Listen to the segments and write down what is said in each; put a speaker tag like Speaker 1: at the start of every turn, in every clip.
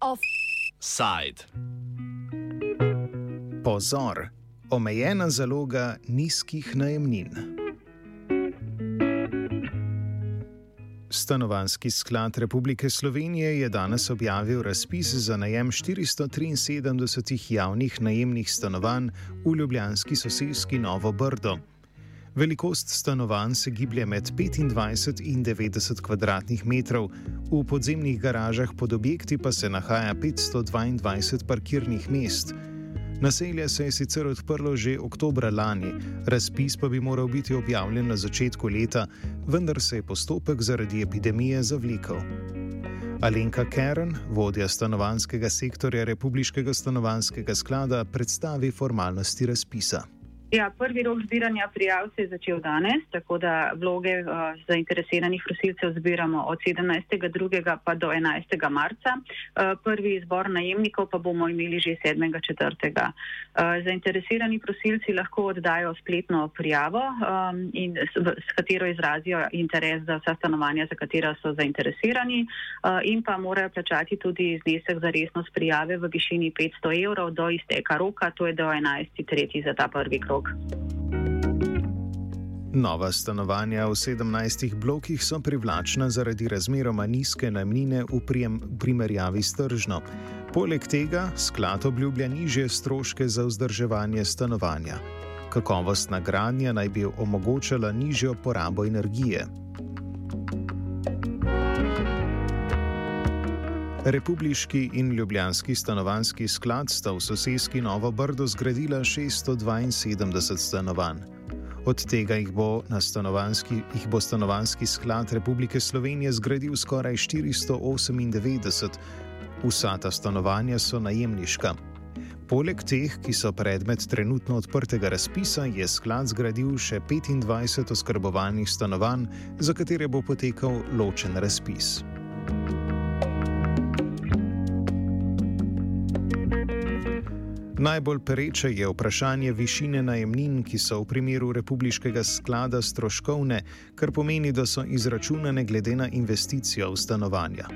Speaker 1: Offside.
Speaker 2: Pozor, omejena zaloga nizkih najemnin. Stanovanski sklad Republike Slovenije je danes objavil razpis za najem 473 javnih najemnih stanovanj v ljubljanski sosedski Novo Brdo. Velikost stanovanj se giblje med 25 in 90 km2, v podzemnih garažah pod objekti pa se nahaja 522 parkirnih mest. Naselje se je sicer odprlo že oktobra lani, razpis pa bi moral biti objavljen na začetku leta, vendar se je postopek zaradi epidemije zavlikal. Alenka Kern, vodja stanovanskega sektorja Republiškega stanovanskega sklada, predstavi formalnosti razpisa.
Speaker 3: Ja, prvi rok zbiranja prijav se je začel danes, tako da vloge uh, zainteresiranih prosilcev zbiramo od 17.2. pa do 11. marca. Uh, prvi izbor najemnikov pa bomo imeli že 7.4. Uh, zainteresirani prosilci lahko oddajo spletno prijavo, um, in, s, s katero izrazijo interes za vsa stanovanja, za katera so zainteresirani, uh, in pa morajo plačati tudi znesek za resnost prijave v višini 500 evrov do izteka roka, to je do 11.3. za ta prvi krok blok.
Speaker 2: Nova stanovanja v 17 blokih so privlačna zaradi razmeroma nizke najmnine v primerjavi s tržno. Poleg tega sklad obljublja nižje stroške za vzdrževanje stanovanja. Kakovostna gradnja naj bi omogočala nižjo porabo energije. Republiški in Ljubljanski stanovanski sklad sta v sosedski Novo Brdo zgradila 672 stanovanj. Od tega jih bo, jih bo stanovanski sklad Republike Slovenije zgradil skoraj 498, vsa ta stanovanja so najemniška. Poleg teh, ki so predmet trenutno odprtega razpisa, je sklad zgradil še 25 oskrbovalnih stanovanj, za katere bo potekal ločen razpis. Najbolj pereče je vprašanje višine najemnin, ki so v primeru republiškega sklada stroškovne, kar pomeni, da so izračunane glede na investicijo v stanovanja.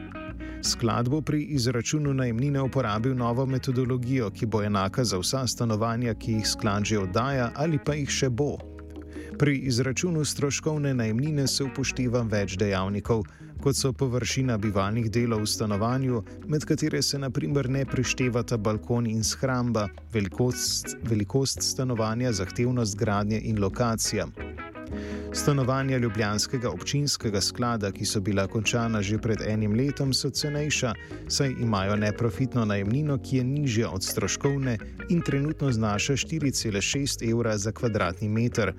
Speaker 2: Sklad bo pri izračunu najemnine uporabil novo metodologijo, ki bo enaka za vsa stanovanja, ki jih sklad že oddaja ali pa jih še bo. Pri izračunu stroškovne najemnine se upošteva več dejavnikov, kot so površina bivalnih delov v stanovanju, med katere se naprimer ne prištevata balkon in shramba, velikost, velikost stanovanja, zahtevnost gradnje in lokacija. Stanovanja Ljubljanskega občinskega sklada, ki so bila končana že pred enim letom, so cenejša, saj imajo neprofitno najemnino, ki je nižja od stroškovne in trenutno znaša 4,6 evra za kvadratni meter.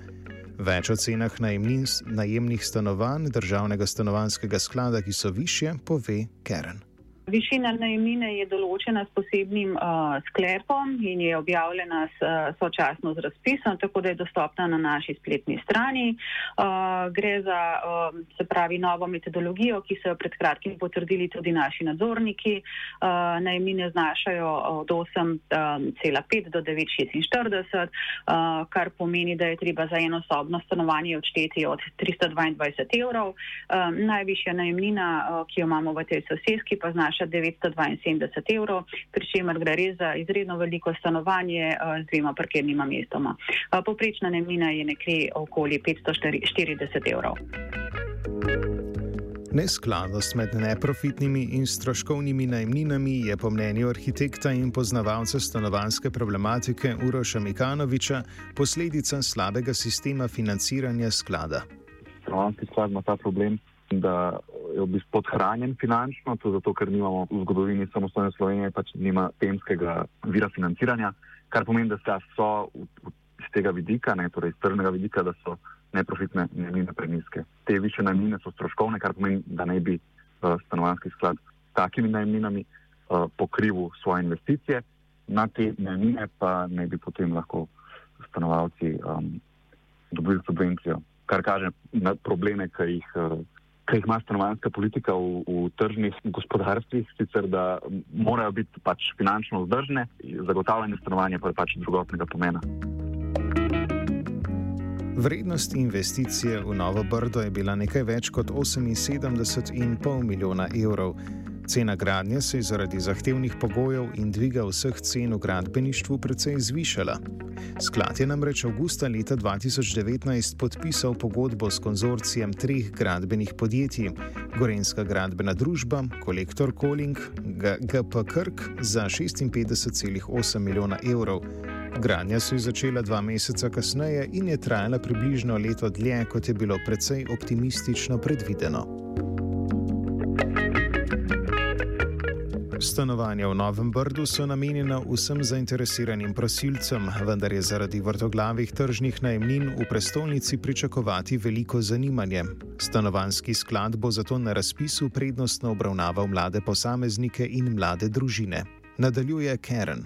Speaker 2: Več o cenah najemnih stanovanj državnega stanovanskega sklada, ki so više, pove Keren.
Speaker 3: Višina najemnine je določena s posebnim uh, sklepom in je objavljena s, uh, sočasno z razpisom, tako da je dostopna na naši spletni strani. Uh, gre za uh, se pravi novo metodologijo, ki so jo pred kratkim potrdili tudi naši nadzorniki. Uh, najemnine znašajo od 8,5 do 9,46, uh, kar pomeni, da je treba za eno sobno stanovanje odšteti od 322 evrov. Uh, najvišja najemnina, uh, ki jo imamo v tej sosedski, pa znaša znaša 972 evrov, pri čemer gre res za izredno veliko stanovanje eh, z dvema parkirnima mestoma. Eh, Poprečna najemnina je nekje okoli 540 evrov.
Speaker 2: Neskladnost med neprofitnimi in stroškovnimi najemninami je po mnenju arhitekta in poznavalca stanovanske problematike Uroša Mikanoviča posledica slabega sistema financiranja sklada.
Speaker 4: Stanovanski sklad ima ta problem, da je v bistvu podhranjen finančno, to zato, ker nimamo v zgodovini samostojne Slovenije pač nima temskega vira financiranja, kar pomeni, da so iz tega vidika, ne, torej iz tržnega vidika, da so neprofitne najmine preniske. Te više najmine so stroškovne, kar pomeni, da ne bi uh, stanovanski sklad s takimi najminami uh, pokrivil svoje investicije, na te najmine pa ne bi potem lahko stanovalci um, dobili subvencijo, kar kaže na probleme, ki jih uh, kaj ima stanovanska politika v, v tržnih gospodarstvih, sicer da morajo biti pač finančno vzdržne, zagotavljanje stanovanja pa je pač drugotnega pomena.
Speaker 2: Vrednost investicije v Novo Brdo je bila nekaj več kot 78,5 milijona evrov. Cena gradnje se je zaradi zahtevnih pogojev in dviga vseh cen v gradbeništvu precej zvišala. Sklad je namreč avgusta leta 2019 podpisal pogodbo s konzorcijem treh gradbenih podjetij: Gorenska gradbena družba, Kolektor Koling, GP Krk za 56,8 milijona evrov. Gradnja se je začela dva meseca kasneje in je trajala približno leto dlje, kot je bilo precej optimistično predvideno. Stanovanja v Novem Brdu so namenjena vsem zainteresiranim prosilcem, vendar je zaradi vrtoglavih tržnih najemnin v prestolnici pričakovati veliko zanimanje. Stanovanski sklad bo zato na razpisu prednostno obravnaval mlade posameznike in mlade družine. Nadaljuje Karen.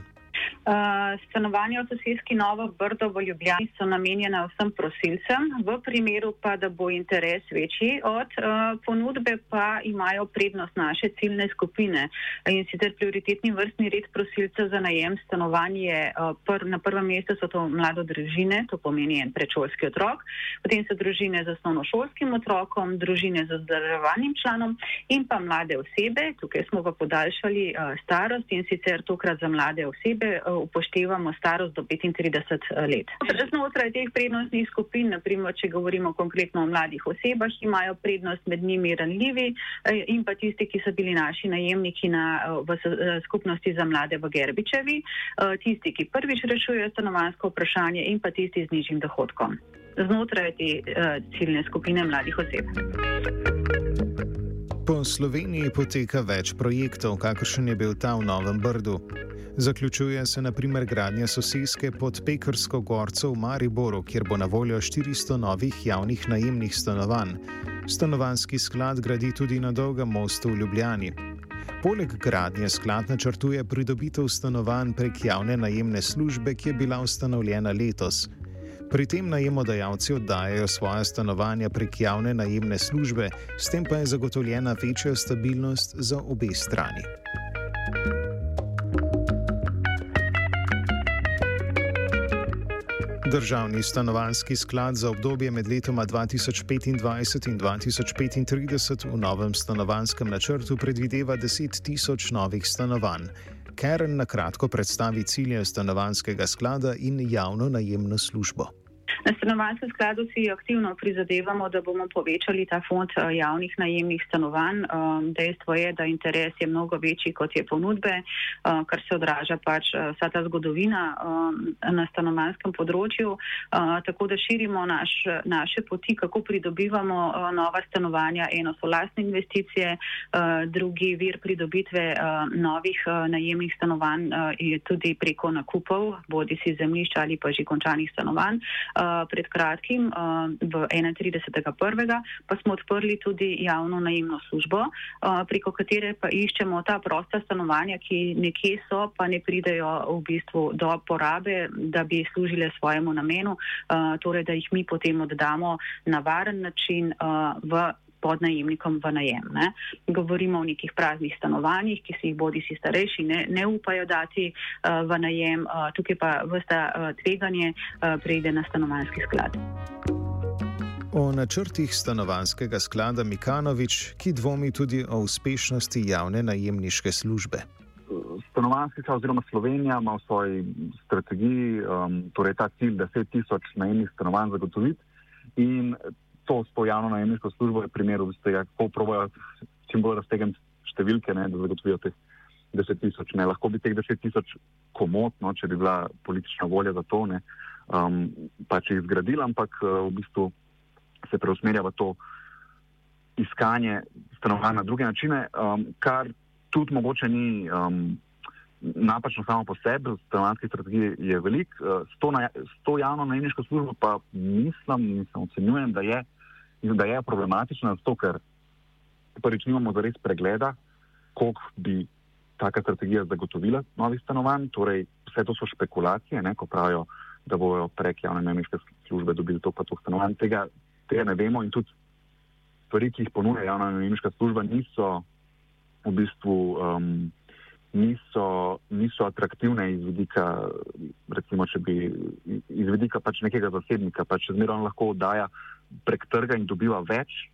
Speaker 3: Uh, stanovanja v sosedski Novo Brdo v Ljubljani so namenjena vsem prosilcem, v primeru pa, da bo interes večji od uh, ponudbe, pa imajo prednost naše ciljne skupine. In sicer prioritetni vrstni red prosilcev za najem stanovanje, uh, pr na prvem mestu so to mlado družine, to pomeni en predšolski otrok, potem so družine z osnovnošolskim otrokom, družine z zdravljevanjem članom in pa mlade osebe, tukaj smo pa podaljšali uh, starost in sicer tokrat za mlade osebe. Uh, upoštevamo starost do 35 eh, let. Znotraj teh prednostnih skupin, naprimer, če govorimo konkretno o mladih osebah, imajo prednost med njimi ranljivi eh, in pa tisti, ki so bili naši najemniki na, eh, v skupnosti za mlade v Gerbičevi, tisti, ki prvič rešujejo stanovansko vprašanje in pa tisti z nižjim dohodkom. Znotraj te ciljne skupine mladih oseb.
Speaker 2: Po Sloveniji poteka več projektov, kakršen je bil ta v Novem Brdu. Zaključuje se naprimer gradnja sosedske pod Pekrsko gorco v Mariboru, kjer bo na voljo 400 novih javnih najemnih stanovanj. Stanovanski sklad gradi tudi na dolgem mostu v Ljubljani. Poleg gradnje sklad načrtuje pridobitev stanovanj prek javne najemne službe, ki je bila ustanovljena letos. Pri tem najemodajalci oddajajo svoje stanovanja prek javne najemne službe, s tem pa je zagotovljena večja stabilnost za obe strani. Državni stanovanski sklad za obdobje med letoma 2025 in 2035 v novem stanovanskem načrtu predvideva 10 tisoč novih stanovanj. Karen na kratko predstavi cilje stanovanskega sklada in javno najemno službo.
Speaker 3: Na stanovanjskem skladu si aktivno prizadevamo, da bomo povečali ta fond eh, javnih najemnih stanovanj. Um, dejstvo je, da interes je mnogo večji, kot je ponudbe, uh, kar se odraža pač uh, vsa ta zgodovina um, na stanovanjskem področju. Tako da širimo naš, naše poti, kako pridobivamo nova stanovanja. Eno so lastne investicije, drugi vir pridobitve novih najemnih stanovanj je tudi preko nakupov, bodi si zemljišča ali pa že končanih stanovanj pred kratkim, v 31.1., pa smo odprli tudi javno najemno službo, preko katere pa iščemo ta prosta stanovanja, ki nekje so, pa ne pridejo v bistvu do porabe, da bi služile svojemu namenu, torej da jih mi potem oddamo na varen način v pod najemnikom v najem. Ne. Govorimo o nekih praznih stanovanjih, ki si jih bodi si starejši ne, ne upajo dati uh, v najem, uh, tukaj pa vsta uh, tveganje uh, prejde na stanovanjski sklad.
Speaker 2: O načrtih stanovanskega sklada Mikanovič, ki dvomi tudi o uspešnosti javne najemniške službe.
Speaker 4: Stanovanski sklad oziroma Slovenija ima v svoji strategiji um, torej ta cilj, da se tisoč najemnih stanovanj zagotoviti. In to s to javno najemniško službo je primer, kako probojajo čim bolj raztegem številke, ne, da zagotovijo teh 10 tisoč. Lahko bi teh 10 tisoč komotno, če bi bila politična volja za to, ne, um, pač jih zgradila, ampak uh, v bistvu se preusmerja v to iskanje stanovanj na druge načine, um, kar tudi mogoče ni. Um, Napačno samo po sebi, stanovanjski strategiji je velik, uh, s to, na, s to javno najemniško službo pa mislim, mislim, ocenjujem, da je da je problematična, zato ker prvič nimamo zares pregleda, koliko bi taka strategija zagotovila novih stanovanj. Torej, vse to so špekulacije, ne, ko pravijo, da bojo prek javne najemniške službe dobili to pa to stanovanj. Tega, tega ne vemo in tudi stvari, ki jih ponuja javna najemniška služba, niso v bistvu um, niso, niso atraktivne iz vidika, recimo, če bi iz vidika pač nekega zasebnika, pač zmeraj lahko oddaja prek trga in dobiva več.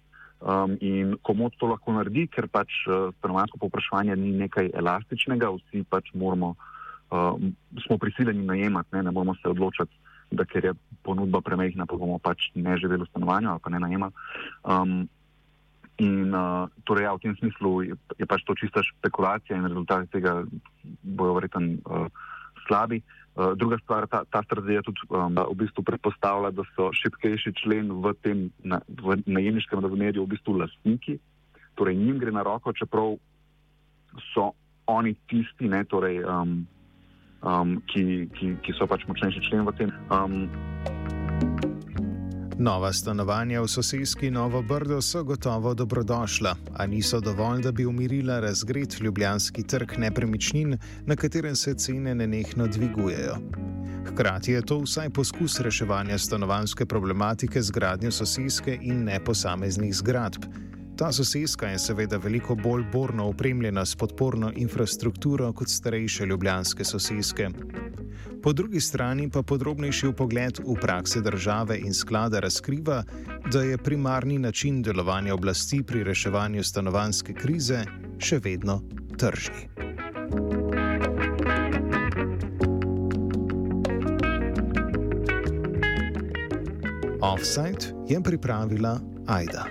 Speaker 4: Um, in komod to lahko naredi, ker pač uh, stanovansko povpraševanje ni nekaj elastičnega, vsi pač moramo, uh, smo prisiljeni najemati, ne, ne moramo se odločiti, da ker je ponudba premehna, pa bomo pač ne živeli v stanovanju ali pa ne najemali. Um, In uh, torej, ja, v tem smislu je, je pač to čista špekulacija in rezultati tega bojo verjetno uh, slabi. Uh, druga stvar, ta, ta strategija tudi um, v bistvu predpostavlja, da so šipkejši člen v tem na, v najemniškem razmerju v bistvu lastniki, torej njim gre na roko, čeprav so oni tisti, ne, torej, um, um, ki, ki, ki so pač močnejši člen v tem. Um,
Speaker 2: Nova stanovanja v sosedski Novo Brdo so gotovo dobrodošla, a niso dovolj, da bi umirila razgret ljubljanski trg nepremičnin, na katerem se cene nenehno dvigujejo. Hkrati je to vsaj poskus reševanja stanovanske problematike z gradnjo sosedske in ne posameznih zgradb. Ta sosedska je seveda veliko bolj borno opremljena s podporno infrastrukturo kot starejše ljubljanske sosedske. Po drugi strani pa podrobnejši pogled v prakse države in sklada razkriva, da je primarni način delovanja oblasti pri reševanju stanovanske krize še vedno tržni. Offside je pripravila Aida.